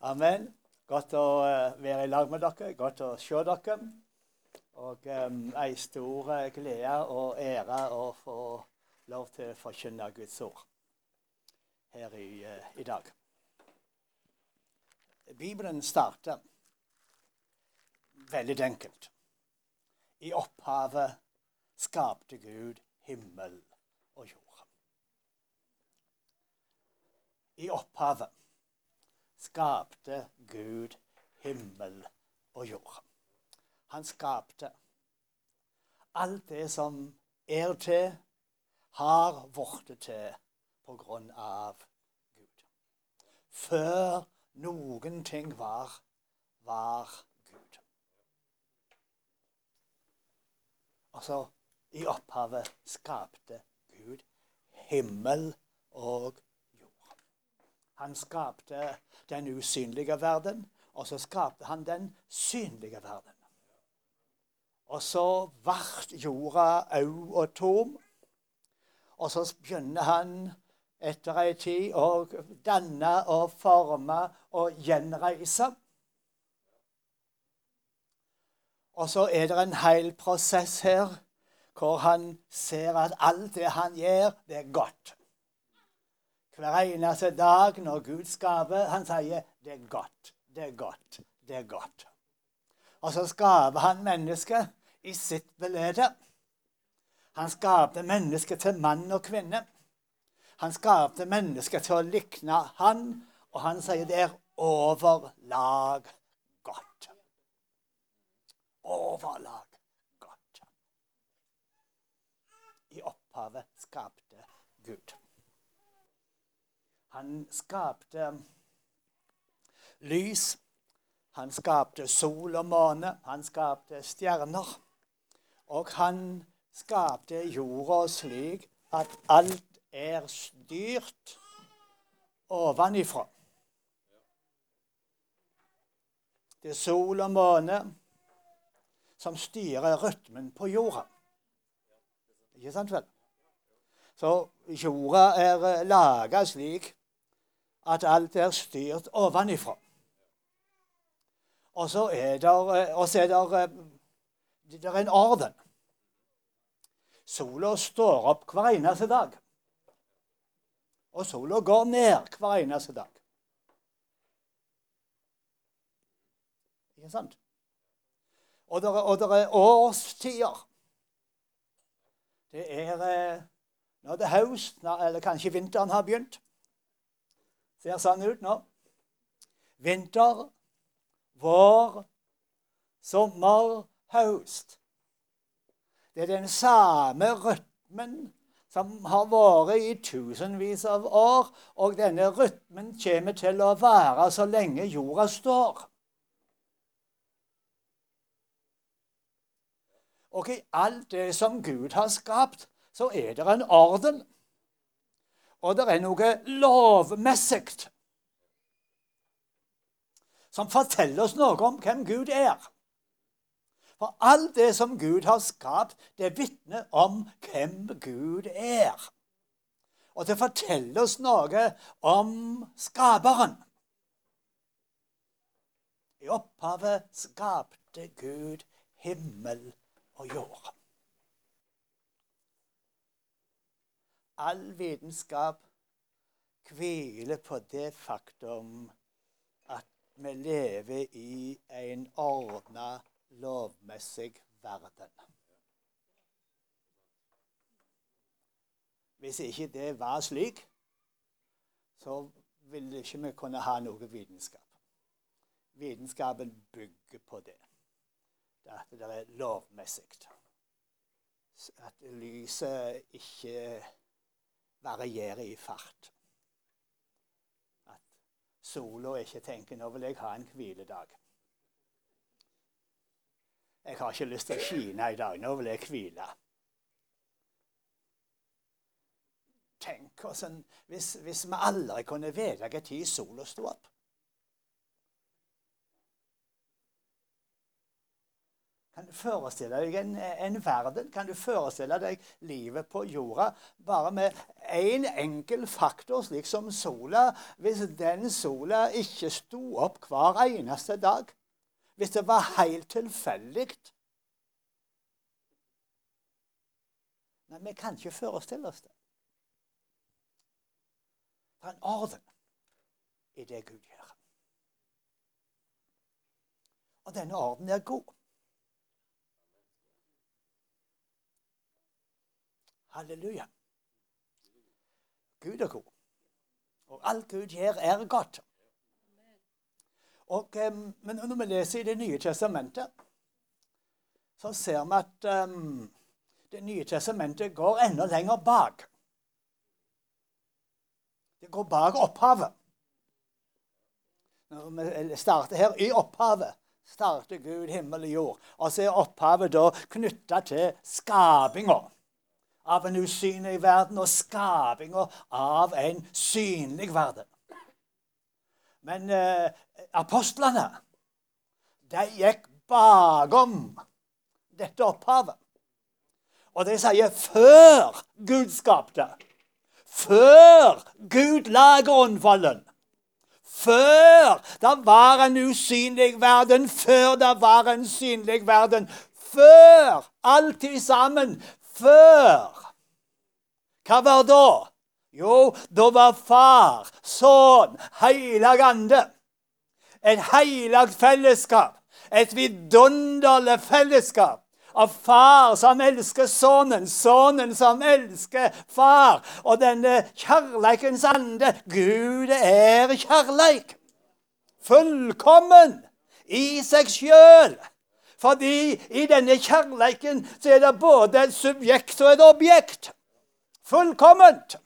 Amen. Godt å eh, være i lag med dere. Godt å se dere. Og um, ei stor eh, glede og ære å få lov til å forkynne Guds ord her i, uh, i dag. Bibelen starter veldig enkelt. I opphavet skapte Gud himmel og jord. I opphavet skapte Gud himmel og jord. Han skapte alt det som er til, har blitt til på grunn av Gud. Før noen ting var, var Gud. Altså, i opphavet skapte Gud himmel og jord. Han skapte den usynlige verden, og så skapte han den synlige verden. Og så ble jorda au og tom. Og så begynner han etter ei tid å danne og forme og gjenreise. Og så er det en hel prosess her hvor han ser at alt det han gjør, det er godt hver eneste dag når Gud skaper. Han sier 'det er godt, det er godt, det er godt'. Og så skaper han mennesket i sitt belede. Han skapte mennesket til mann og kvinne. Han skapte mennesket til å likne han, og han sier det er overlag godt. Overlag godt. I opphavet skapte Gud. Han skapte lys. Han skapte sol og måne. Han skapte stjerner. Og han skapte jorda slik at alt er styrt ovenifra. Det er sol og måne som styrer rytmen på jorda. Ikke sant vel? Så jorda er laga slik at alt er styrt ovenifra. Og så er det, er det, det er en orden. Sola står opp hver eneste dag. Og sola går ned hver eneste dag. Ikke sant? Og det, er årstider. Det er eh, når det er høst, eller kanskje vinteren har begynt. Ser sånn ut nå. Vinter, vår, sommer, høst. Det er den samme rytmen som har vært i tusenvis av år, og denne rytmen kommer til å være så lenge jorda står. Og i alt det som Gud har skapt, så er det en orden. Og det er noe lovmessig som forteller oss noe om hvem Gud er. For alt det som Gud har skapt, det vitner om hvem Gud er. Og det forteller oss noe om skaperen. I opphavet skapte Gud himmel og jord. All vitenskap hviler på det faktum at vi lever i en ordna, lovmessig verden. Hvis ikke det var slik, så ville ikke vi kunne ha noe vitenskap. Vitenskapen bygger på det. At det er lovmessig. At lyset ikke varierer i fart. At sola ikke tenker 'nå vil jeg ha en hviledag'. Jeg har ikke lyst til å skine i dag. Nå vil jeg hvile. Tenk hvordan, hvis, hvis vi aldri kunne vite når sola sto opp. Kan du forestille deg en, en, verden? Kan du forestille deg livet på jorda bare med én en enkel faktor, slik som sola? Hvis den sola ikke sto opp hver eneste dag, hvis det var helt tilfeldig Nei, vi kan ikke forestille oss det. Det er en orden i det Gud gjør. Og denne orden er god. Halleluja. Gud er god. Og alt Gud gjør, er godt. Og, men når vi leser i Det nye testamentet, så ser vi at um, Det nye testamentet går enda lenger bak. Det går bak opphavet. Når vi starter her i opphavet, starter Gud himmel og jord. Og så er opphavet da knytta til skapinga av en usynlig verden og skapinga av en synlig verden. Men eh, apostlene, de gikk bakom dette opphavet. Og de sier før Gud skapte. Før Gud la grunnvollen. Før det var en usynlig verden. Før det var en synlig verden. Før alt sammen. Før hva var da? Jo, da var Far, Sønn, Heilag Ande. Et heilagt fellesskap. Et vidunderlig fellesskap av far som elsker sønnen, sønnen som elsker far. Og denne kjærleikens ande Gud er kjærleik. Fullkommen i seg sjøl. Fordi i denne kjærleiken så er det både et subjekt og et objekt. Fullkomment!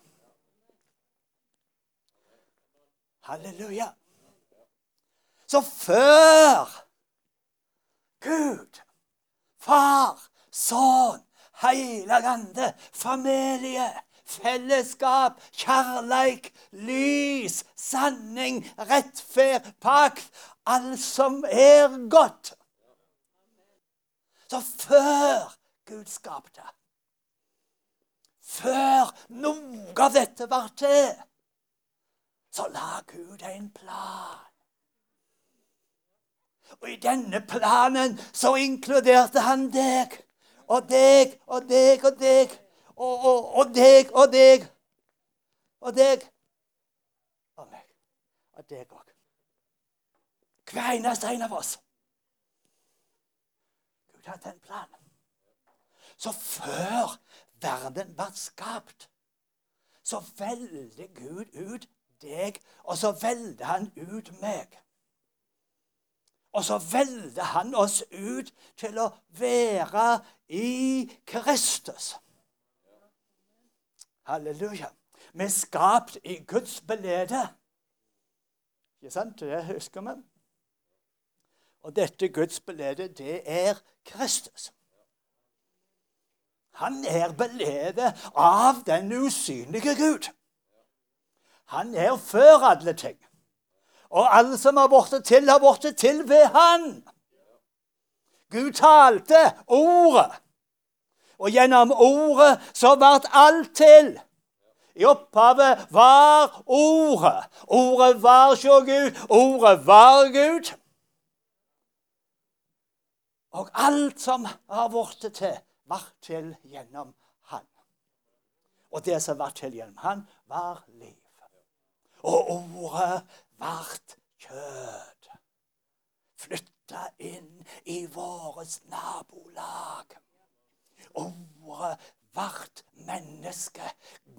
Halleluja. Så før Gud, Far, Sønn, Hellig Ande, familie, fellesskap, kjærleik, lys, sanning, rettferd, pakt Alt som er godt. Så før Gud skapte før noe av dette var til, så la Gud en plan. Og i denne planen så inkluderte han deg og deg og deg og deg og, og, og deg og deg og deg og meg og deg òg. Hver eneste en av oss. Gud hadde en plan. Så før verden ble skapt, så velger Gud ut deg, og så velger han ut meg. Og så velger han oss ut til å være i Kristus. Halleluja. Vi er skapt i Guds belede. Ikke sant? Det husker vi. Og dette Guds belede, det er Kristus. Han er beledet av den usynlige Gud. Han er før alle ting. Og alle som har blitt til, har blitt til ved Han. Gud talte ordet. Og gjennom ordet så ble alt til. I opphavet var Ordet. Ordet var så Gud. Ordet var Gud. Og alt som har blitt til, ble til gjennom Han. Og det som var til gjennom Han, var liv. Og ordet vart kjød. Flytta inn i vårt nabolag. Ordet vart menneske.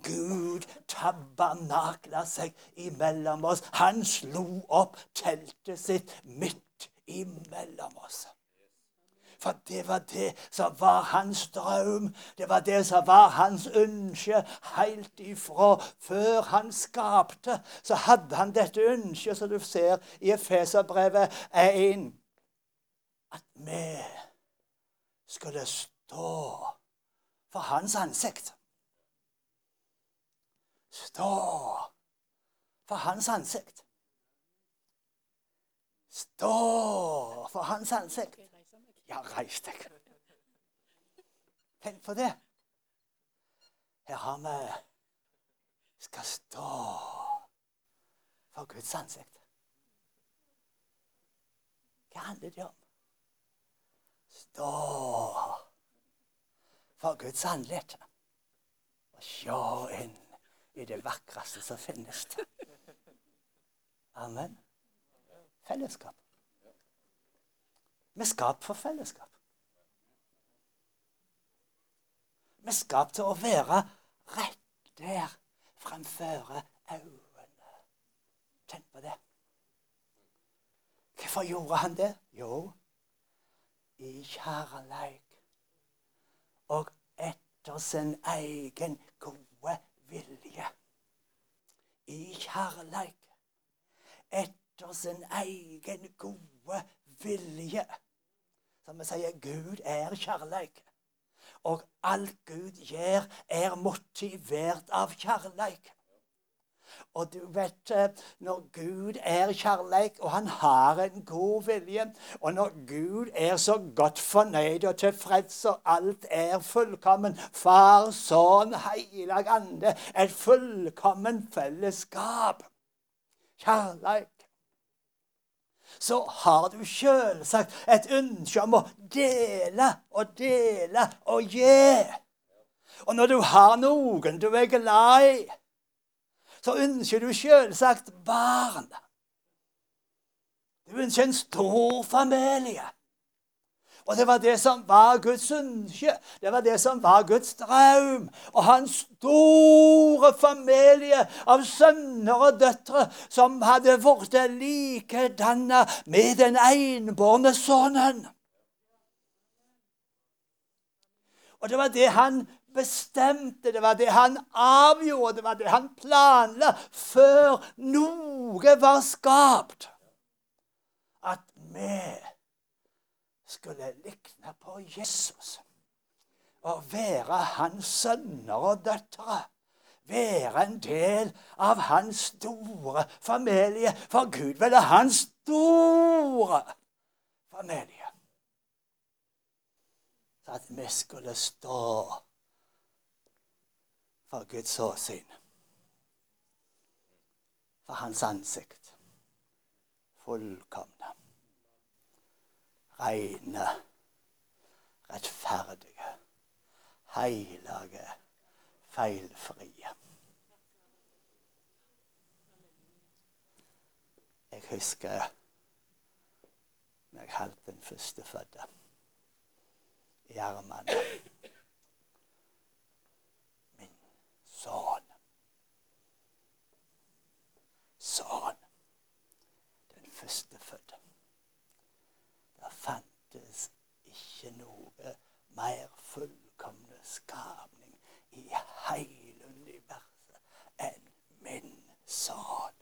Gud tabernakla seg imellom oss. Han slo opp teltet sitt midt imellom oss. For det var det som var hans drøm. Det var det som var hans ønske helt ifra før han skapte. Så hadde han dette ønsket, som du ser i Efeserbrevet 1, at vi skulle stå for hans ansikt. Stå for hans ansikt. Stå for hans ansikt. Ja, reis deg. Tenk på det. Her har vi skal stå for Guds ansikt. Hva handler det om? Stå for Guds ansikt og se inn i det vakreste som finnes. Amen. Fellesskap. Vi er skapt for fellesskap. Vi er skapt til å være rett der framfor øynene. Tenk på det. Hvorfor gjorde han det? Jo, i kjærleik og etter sin egen gode vilje. I kjærleik etter sin egen gode vilje. Som vi sier, Gud er kjærleik. Og alt Gud gjør, er motivert av kjærleik. Og du vet, eh, når Gud er kjærleik, og han har en god vilje, og når Gud er så godt fornøyd og tilfreds, og alt er fullkommen Far, Sønn, Heilag Ande, et fullkommen fellesskap. Kjærleik så har du selvsagt et ønske om å dele og dele og gi. Og når du har noen du er glad i, så ønsker du selvsagt barn. Du ønsker en stor familie. Og det var det som var Guds ønske. Det var det som var Guds drøm. Og hans store familie av sønner og døtre som hadde blitt likedanna med den enbårne sønnen. Og det var det han bestemte, det var det han avgjorde, det var det han planla før noe var skapt. At vi skulle likne på Jesus. Og være hans sønner og døtre. Være en del av hans store familie. For Gud ville hans store familie. At vi skulle stå for Guds åsyn. For hans ansikt. Fullkomne reine, rettferdige, hellige, feilfrie. Jeg husker når jeg holdt den førstefødte i armene. Min sønn. Sønn. Den førstefødte fantes ikke noe mer fullkomne skapning i hele universet enn min sønn.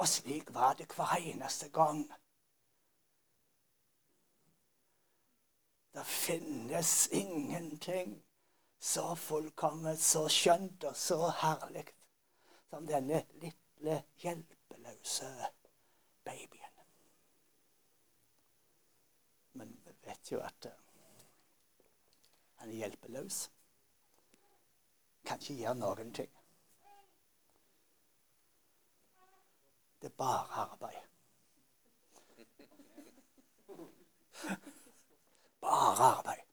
Og slik var det hver eneste gang. Det finnes ingenting så fullkomment, så skjønt og så herlig som denne lille hjelpeløse babyen. Vet jo at uh, han er hjelpeløs. Kan ikke gjøre noen ting. Det er bare arbeid. Bare arbeid.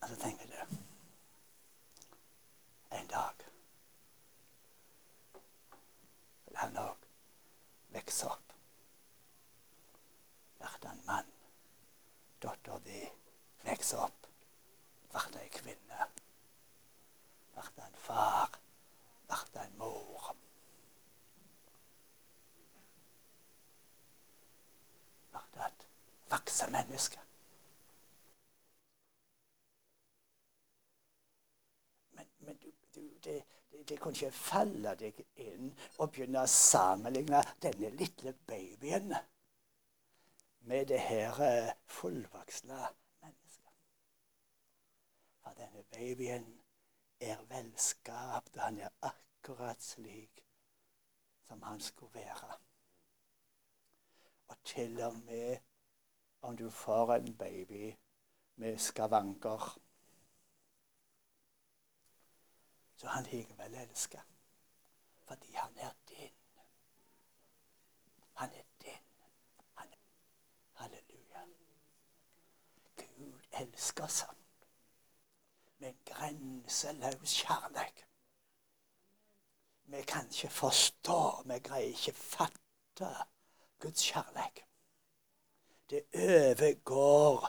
Og så tenker det. En dag vil han òg vokse opp blir en mann. Dattera di vokser opp, blir ei kvinne. Blir en far, blir en mor. Blir et voksen menneske. Det, det, det kunne ikke falle deg inn og begynne å sammenligne denne lille babyen med det her eh, fullvoksne mennesket. For denne babyen er velskapt, og han er akkurat slik som han skulle være. Og til og med om du får en baby med skavanker Så han likevel elsker. Fordi han er din. Han er din. Han er. Halleluja. Gud elsker sånn med grenseløs kjærlighet. Vi kan ikke forstå, vi greier ikke fatte Guds kjærlighet. Det overgår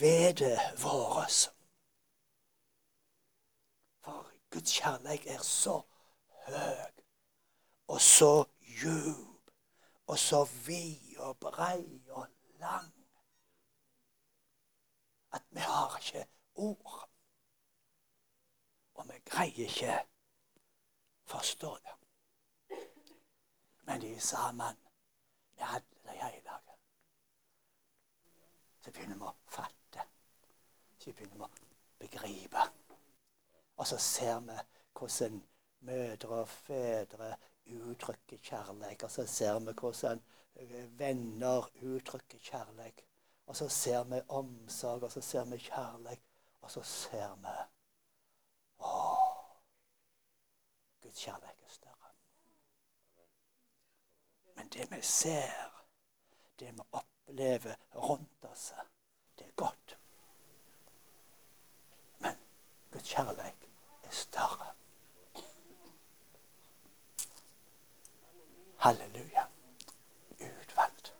vedet vårt. For Guds kjærlighet er så høy og så djup og så vid og brei og lang at vi har ikke ord. Og vi greier ikke forstå det. Men de sammen med alle de hellige så begynner vi å fatte. Så begynner vi å begripe. Og så ser vi hvordan mødre og fedre uttrykker kjærlighet. Og så ser vi hvordan venner uttrykker kjærlighet. Og så ser vi omsorg, og så ser vi kjærlighet. Og så ser vi Å, Guds kjærlighet er større. Men det vi ser, det vi opplever rundt oss, det er godt. Men Guds kjærlighet er større. Halleluja. Utvalgt.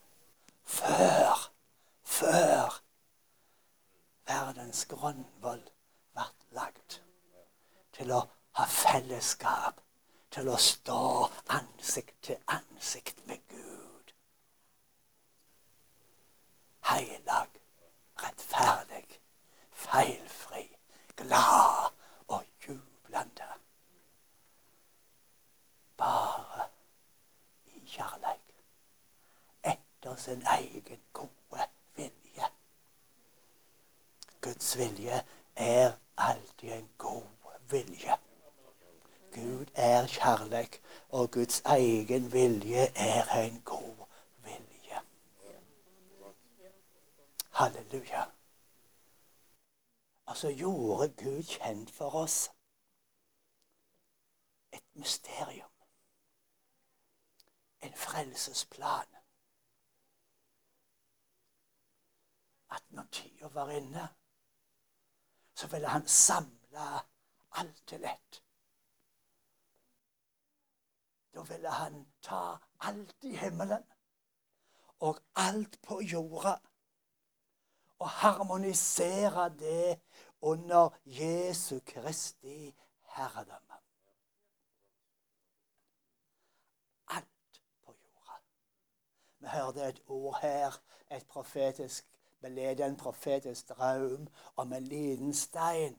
Før, før verdens grunnvoll ble lagt til å ha fellesskap, til å stå ansikt til ansikt med Gud. Heilag, rettferdig, feilfri, glad og jublende. Bare i kjærleik. Etter sin egen gode vilje. Guds vilje er alltid en god vilje. Gud er kjærleik, og Guds egen vilje er en god vilje. Halleluja. Altså gjorde Gud kjent for oss et mysterium. En frelsesplan. At når tida var inne, så ville han samle alt til ett. Da ville han ta alt i himmelen og alt på jorda og harmonisere det under Jesu Kristi herredømme. Alt på jorda. Vi hørte et ord her, et profetisk belede, en profetisk drøm om en liten stein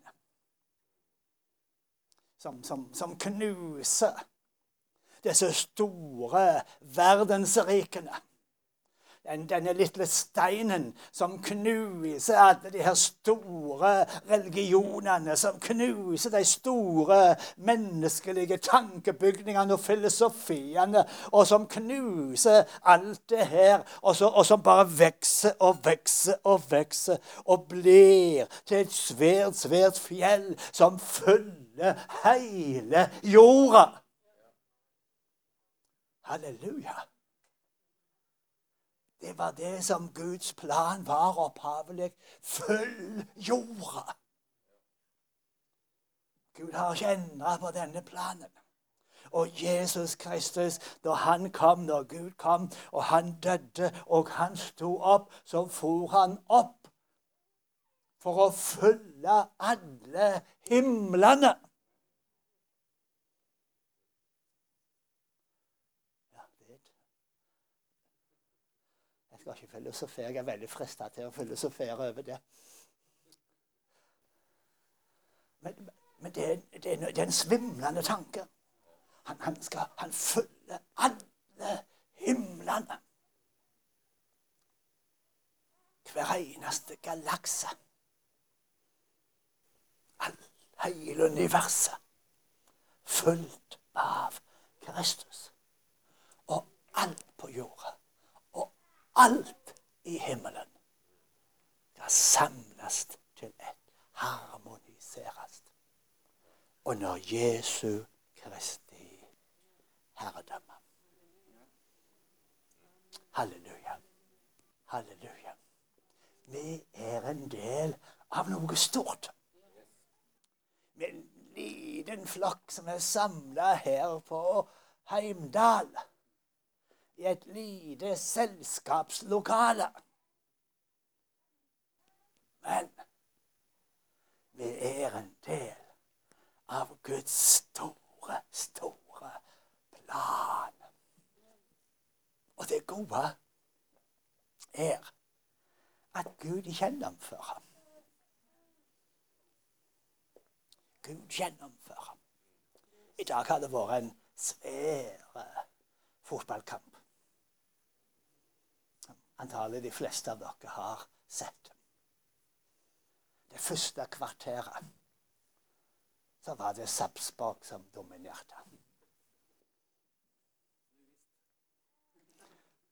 som, som, som knuser disse store verdensrikene den, denne lille steinen som knuser alle de her store religionene, som knuser de store menneskelige tankebygningene og filosofiene, og som knuser alt det her, og, så, og som bare vokser og vokser og vokser, og blir til et svært, svært fjell som fyller hele jorda. Halleluja. Det var det som Guds plan var opphavelig. Følg jorda. Gud har ikke endra på denne planen. Og Jesus Kristus, da han kom, når Gud kom, og han døde, og han sto opp, så for han opp for å følge alle himlene. Skal ikke filosofere. Jeg er veldig frista til å filosofere over det. Men, men det, er, det, er, en svimlende tanke. Han, han skal han følger alle himlene. Hver eneste galakse. Hele universet. Fullt av Kristus. Og alt på jorda alt i himmelen skal samles til ett, harmoniseres under Jesu Kristi herredømme. Halleluja. Halleluja. Vi er en del av noe stort. Med en liten flokk som er samla her på Heimdal. I et lite selskapslokale. Men vi er en del av Guds store, store plan. Og det gode er at Gud gjennomfører. Gud gjennomfører. I dag har det vært en svær fotballkamp. Antagelig de fleste av dere har sett. Det første kvarteret så var det Sapsborg som dominerte.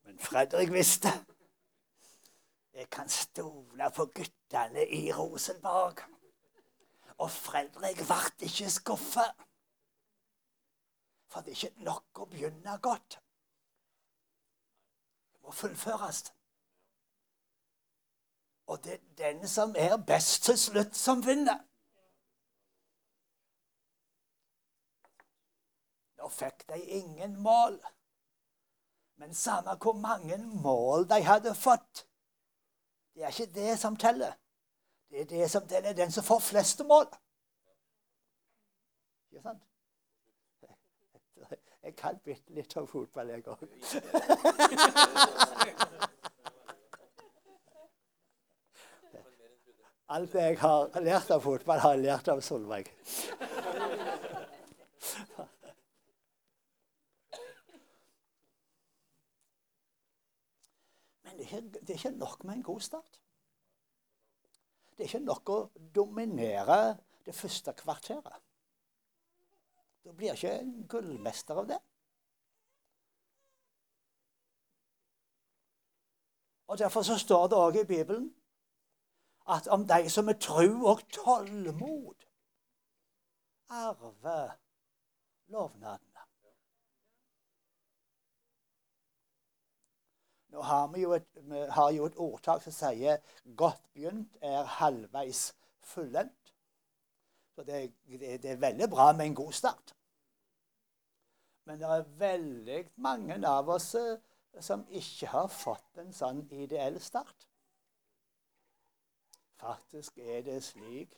Men Fredrik visste. Jeg kan stole på guttene i Rosenborg. Og Fredrik ble ikke skuffet. For det er ikke nok å begynne godt. Må fullføres. Og det er den som er best til slutt, som vinner. Nå fikk de ingen mål. Men samme hvor mange mål de hadde fått, det er ikke det som teller. Det er det som teller den som får flest mål. Ikke sant? Jeg kan bitte litt om fotball, jeg òg. Alt jeg har lært av fotball, har jeg lært av Solveig. Men det er, det er ikke nok med en god start. Det er ikke nok å dominere det første kvarteret. Da blir ikke en gullmester av det. Og Derfor så står det òg i Bibelen at om de som er tru og tålmod, arver lovnadene. Nå har vi, jo et, vi har jo et ordtak som sier 'godt begynt er halvveis fullendt'. Så det, det, det, er veldig bra med en god start. Men det er veldig mange av oss eh, som ikke har fått en sånn ideell start. Faktisk er det slik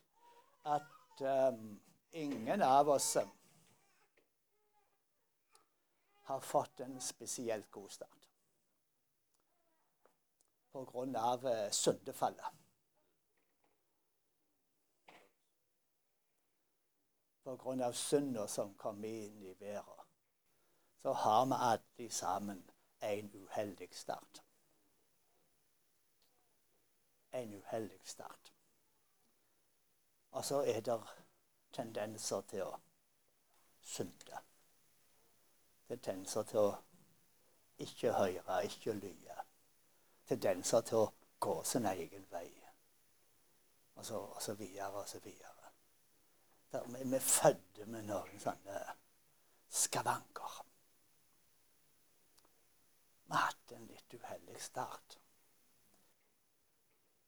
at um, ingen av oss eh, har fått en spesielt god start på grunn av eh, syndefallet. Av synda som kom inn i verden, så har vi alle sammen en uheldig start. En uheldig start. Og så er det tendenser til å synde. Det er tendenser til å ikke høre, ikke lyde tendenser til å gå sin egen vei. Og så, og så videre og så videre. Vi, er født med noen sånne skavanker. Vi har hatt en litt uheldig start.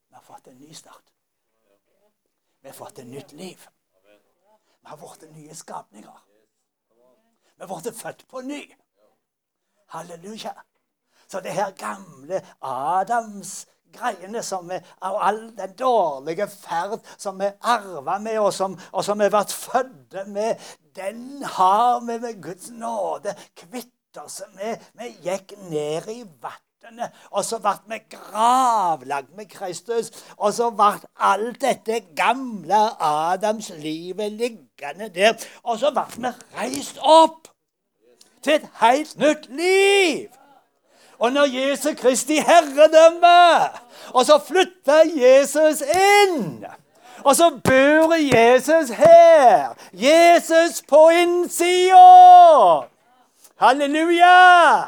Vi har fått en ny start. Vi har fått et nytt liv. Vi har blitt nye skapninger. Vi har blitt født på ny. Halleluja. Så det her gamle Adams greiene som vi, og all den dårlige ferd som vi arva med, og som, og som vi ble født med, den har vi ved Guds nåde kvitt oss med. Vi gikk ned i vannet. Og så ble vi gravlagt med Kristus. Og så ble alt dette gamle Adams livet liggende der. Og så ble vi reist opp til et helt nytt liv. Og når Jesus Kristi herredømme Og så flytter Jesus inn. Og så bor Jesus her. Jesus på innsida. Halleluja!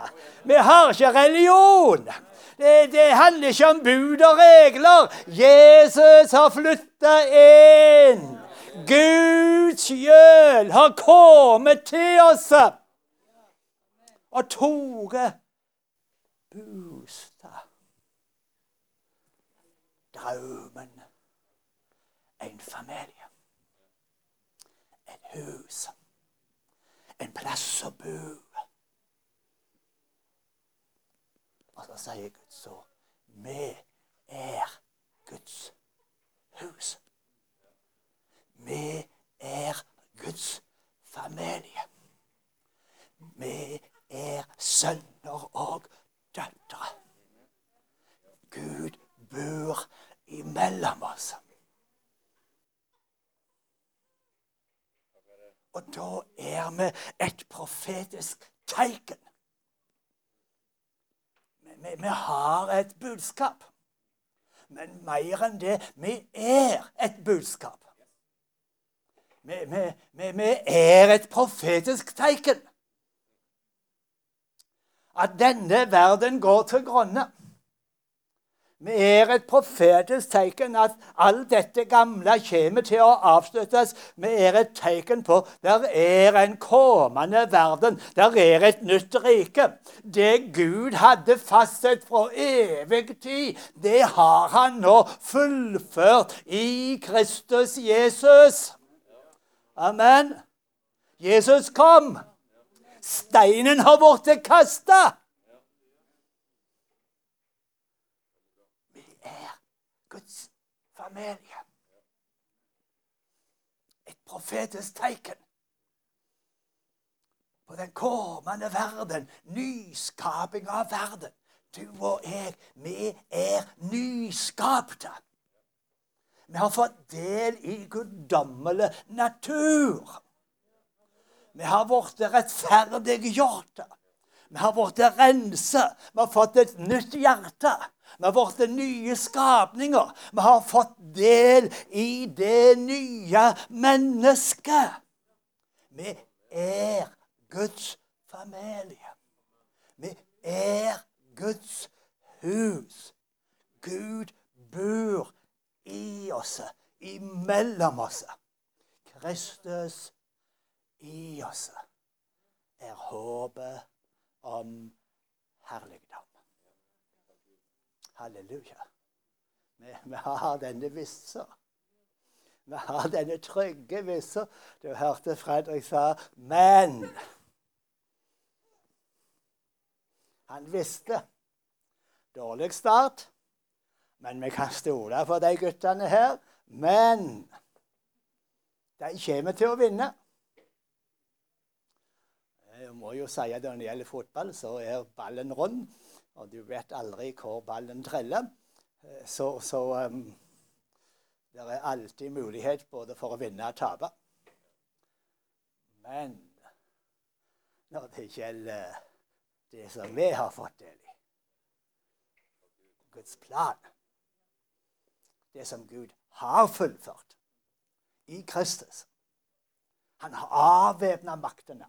Vi har ikke religion. Det, det handler ikke om bud og regler. Jesus har flytta inn. Gud sjøl har kommet til oss og tatt bostad. Drømmen. En familie. Et hus. En plass å bo. Og så sier Guds ord vi er Guds hus. Vi er Guds familie. Vi er sønner og døtre. Gud bor imellom oss. Og da er vi et profetisk tegn. Vi, vi, vi har et budskap. Men mer enn det vi er et budskap. Vi, vi, vi er et profetisk tegn. At denne verden går til grunne. Vi er et profetisk tegn at alt dette gamle kommer til å avsluttes. Vi er et tegn på der er en kommende verden. Der er et nytt rike. Det Gud hadde fastsatt fra evig tid, det har han nå fullført i Kristus Jesus. Amen. Jesus kom. Steinen har blitt kasta. Guds familie. Et profetisk tegn på den kommende verden. Nyskaping av verden. Du og jeg, vi er nyskapte. Vi har fått del i guddommelig natur. Vi har blitt rettferdiggjort. Vi har blitt renset. Vi har fått et nytt hjerte. Vi har blitt nye skapninger. Vi har fått del i det nye mennesket. Vi er Guds familie. Vi er Guds hus. Gud bor i oss, imellom oss. Kristus i oss er håpet om herligdom. Halleluja. Vi, vi har denne vissa. Vi har denne trygge vissa. Du hørte Fredrik sa 'men'. Han visste. Dårlig start, men vi kan stole på de guttene her. Men de kommer til å vinne. Jeg må jo si at Når det gjelder fotball, så er ballen rund og du vet aldri hvor ballen treller. Eh, så, så um, det er alltid mulighet både for å vinne og tape. Men når det gjelder det som vi har fått del i Guds plan Det som Gud har fullført i Kristus Han har avvæpna maktene.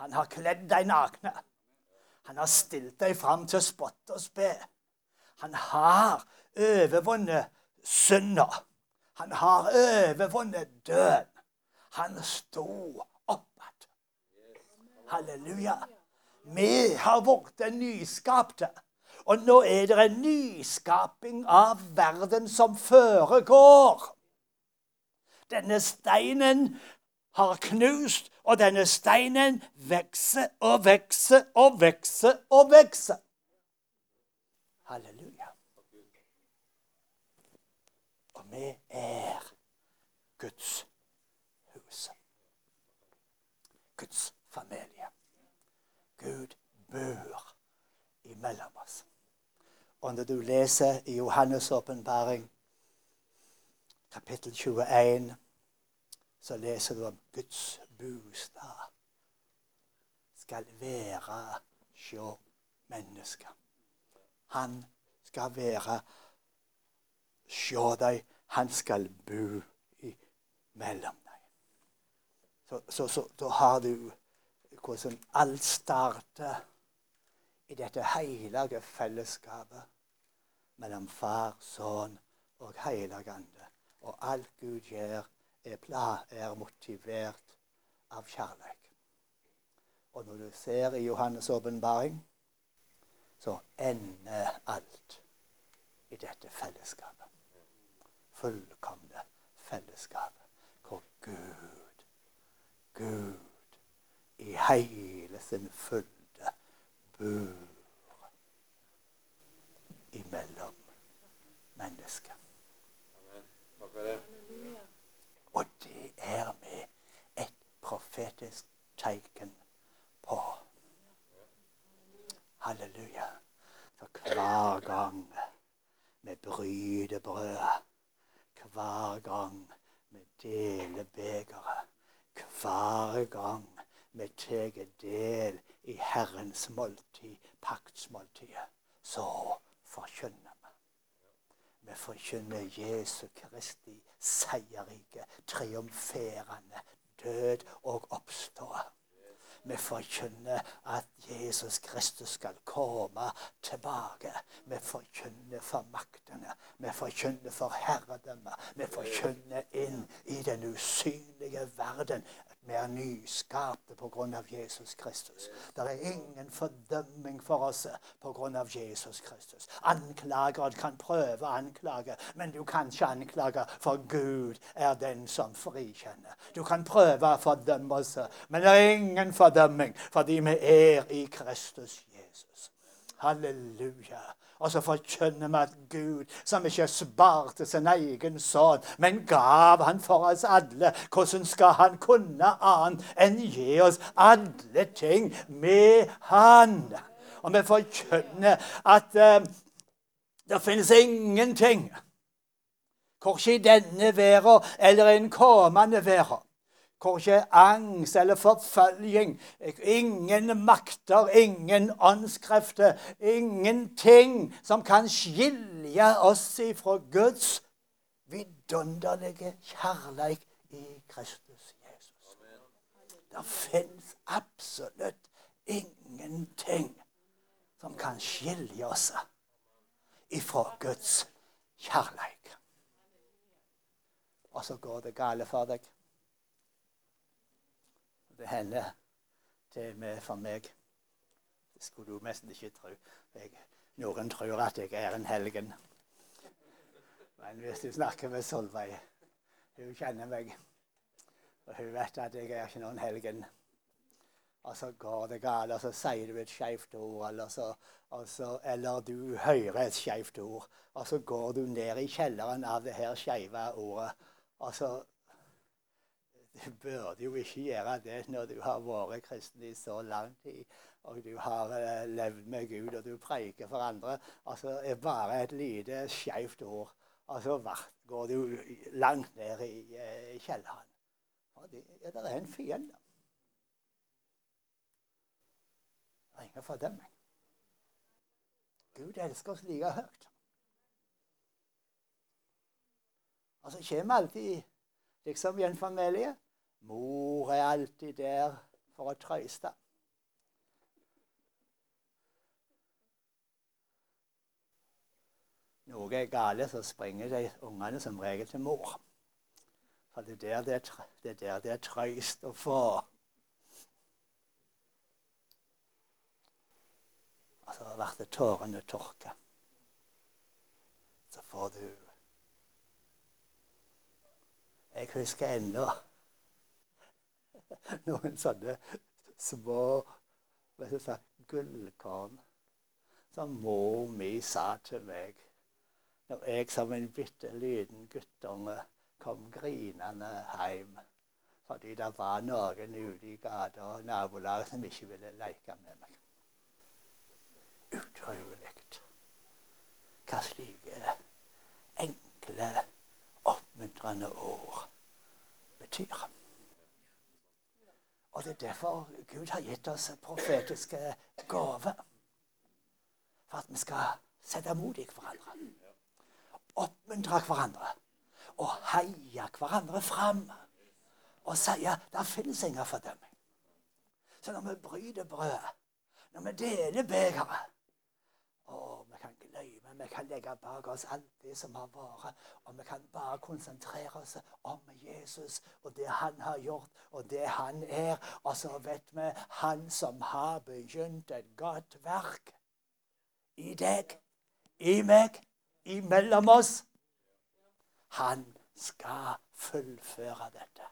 Han har kledd deg nakne. Han har stilt deg fram til å spotte og spe. Han har overvunnet synda. Han har overvunnet døden. Han sto opp igjen. Halleluja. Vi har blitt nyskapte. Og nå er det en nyskaping av verden som foregår. Denne steinen har knust, og denne steinen vokser og vokser og vokser og vokser. Halleluja. Og vi er Guds hus. Guds familie. Gud bor imellom oss. Og når du leser i Johannes' åpenbaring, kapittel 21 så leser du om Guds bostad skal være hos mennesker. Han skal være hos deg. Han skal bo mellom deg. Så, så, så da har du hvordan alt starter i dette hellige fellesskapet mellom Far, Sønn og Hellige Ande. Og alt Gud gjør, er, er motivert av kjærlighet. Og når du ser i Johannes' åpenbaring, så ender alt i dette fellesskapet. Fullkomne fellesskapet hvor Gud, Gud i hele sin fylde bor imellom mennesker. Og det er et profetisk tegn på. Halleluja. For hver gang vi bryter brødet, hver gang vi deler begeret, hver gang vi tar del i Herrens måltid, paktsmåltidet, så forkynner vi. Vi forkynner Jesu Kristi seierrike, triumferende død og oppstå. Vi forkynner at Jesus Kristus skal komme tilbake. Vi forkynner for maktene. Vi forkynner for herredømmet. Vi forkynner inn i den usynlige verden vi er nyskapte pga. Jesus Kristus. Det er ingen fordømming for oss pga. Jesus Kristus. Anklager kan prøve å anklage, men du kan ikke anklage, for Gud er den som frikjenner. Du kan prøve å fordømme oss, men det er ingen fordømming fordi vi er i Kristus Jesus. Halleluja. Og så forkynner vi at Gud, som ikke sparte sin egen sønn, men gav han for oss alle, hvordan skal han kunne annet enn gi oss alle ting med han? Og vi forkynner at uh, det finnes ingenting, korkje i denne verden eller i den kommende verden, Korkje angst eller forfølging. Ingen makter, ingen åndskrefter. Ingenting som kan skilje oss ifra Guds vidunderlige kjærleik i Kristus Jesus. Det fins absolutt ingenting som kan skilje oss ifra Guds kjærleik. Og så går det gale for deg det hender til med for meg. Det skulle du nesten ikke tro. Jeg, noen tror at jeg er en helgen. Men hvis du snakker med Solveig Hun kjenner meg. Og hun vet at jeg er ikke noen helgen. Og så går det galt, og så sier du et skeivt ord, eller, så, så, eller du hører et skeivt ord. Og så går du ned i kjelleren av det her skeive ordet. Og så du burde jo ikke gjøre det når du har vært kristen i så lang tid, og du har uh, levd med Gud, og du preiker for andre. Altså, det er bare et lite skeivt ord, og så går du langt ned i uh, kjelleren. Og det, ja, det er en fiende. Det er ingen fordømming. Gud elsker oss like høyt. Altså kommer alltid liksom i en familie. Mor er alltid der for å trøste. Noe er gale, så springer de ungene som regel til mor. For det er der det er, det er, der det er trøst å få. Og så blir tårene tørka. Så får du jeg husker ennå noen sånne små si, gullkorn som mor mi sa til meg når jeg som en bitte liten guttunge kom grinende hjem fordi det var noen ute i gata og nabolaget som ikke ville leke med meg. Utrolig hva slike enkle oppmuntrende ord betyr. Og Det er derfor Gud har gitt oss profetiske gaver. For at vi skal sette mot i hverandre. Oppmuntre hverandre. Og heie hverandre fram. Og si at det finnes ingen fordømming. Så når vi bryter brød, når vi deler begeret Å, vi kan glemme, vi kan legge bak oss alt det som har vært. Og vi kan bare konsentrere oss om Jesus og det han har gjort, og det han er. Og så vet vi han som har begynt et godt verk i deg, i meg, imellom oss. Han skal fullføre dette.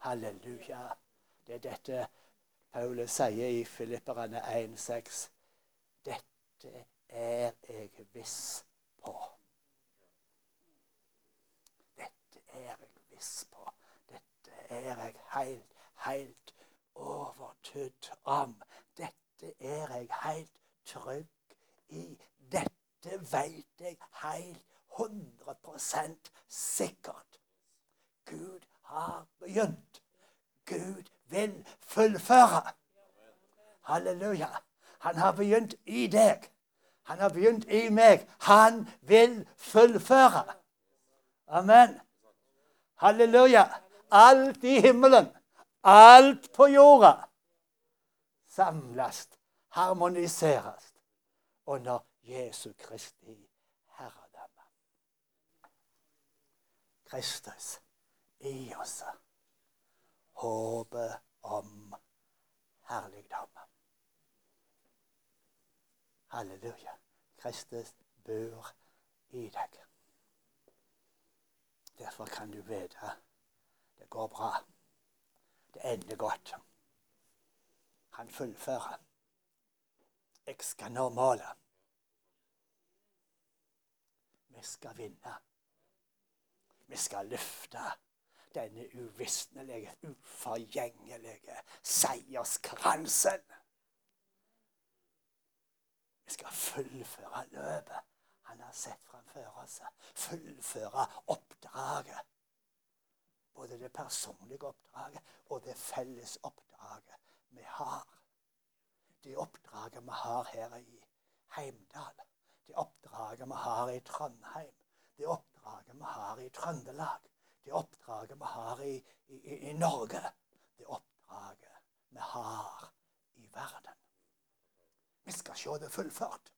Halleluja. Det er dette Paulus sier i Filipperne 1,6. Dette er jeg viss på. Dette er jeg viss på. Dette er jeg helt, helt overtydd om. Dette er jeg helt trygg i. Dette veit jeg helt 100% sikkert. Gud har begynt. Gud vil fullføre. Halleluja. Han har begynt i deg. Han har begynt i meg. Han vil fullføre. Amen. Halleluja. Alt i himmelen, alt på jorda, samles, harmoniseres under Jesu Kristi herredømme. Kristus i oss håpet om herligdom. Halleluja. Kristus bor i deg. Derfor kan du vite det går bra. Det ender godt. Han fullfører. Jeg skal nå målet. Vi skal vinne. Vi skal løfte denne uvisnelige, uforgjengelige seierskransen. Skal fullføre løpet han har sett framfor oss. Fullføre oppdraget. Både det personlige oppdraget og det felles oppdraget vi har. Det oppdraget vi har her i Heimdal. Det oppdraget vi har i Trondheim. Det oppdraget vi har i Trøndelag det oppdraget vi har i, i, i Norge, det oppdraget vi har i verden. Vi skal se det fullført.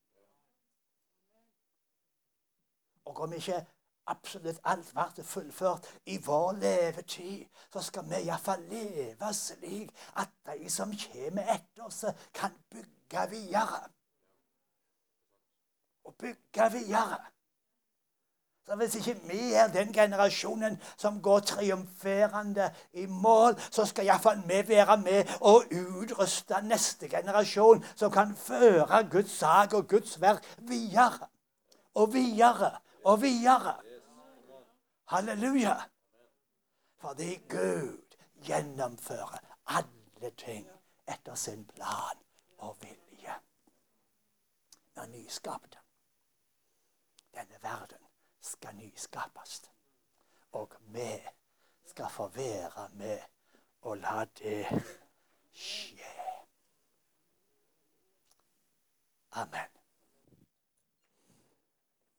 Og om ikke absolutt alt blir fullført i vår levetid, så skal vi iallfall leve slik at de som kommer etter oss, kan bygge videre. Og bygge videre. Så hvis ikke vi er den generasjonen som går triumferende i mål, så skal iallfall vi være med og utruste neste generasjon, som kan føre Guds sak og Guds verk videre og videre og videre. Halleluja. Fordi Gud gjennomfører alle ting etter sin plan og vilje. Når nyskapte denne verden skal nyskapes. Og vi skal få være med og la det skje. Amen.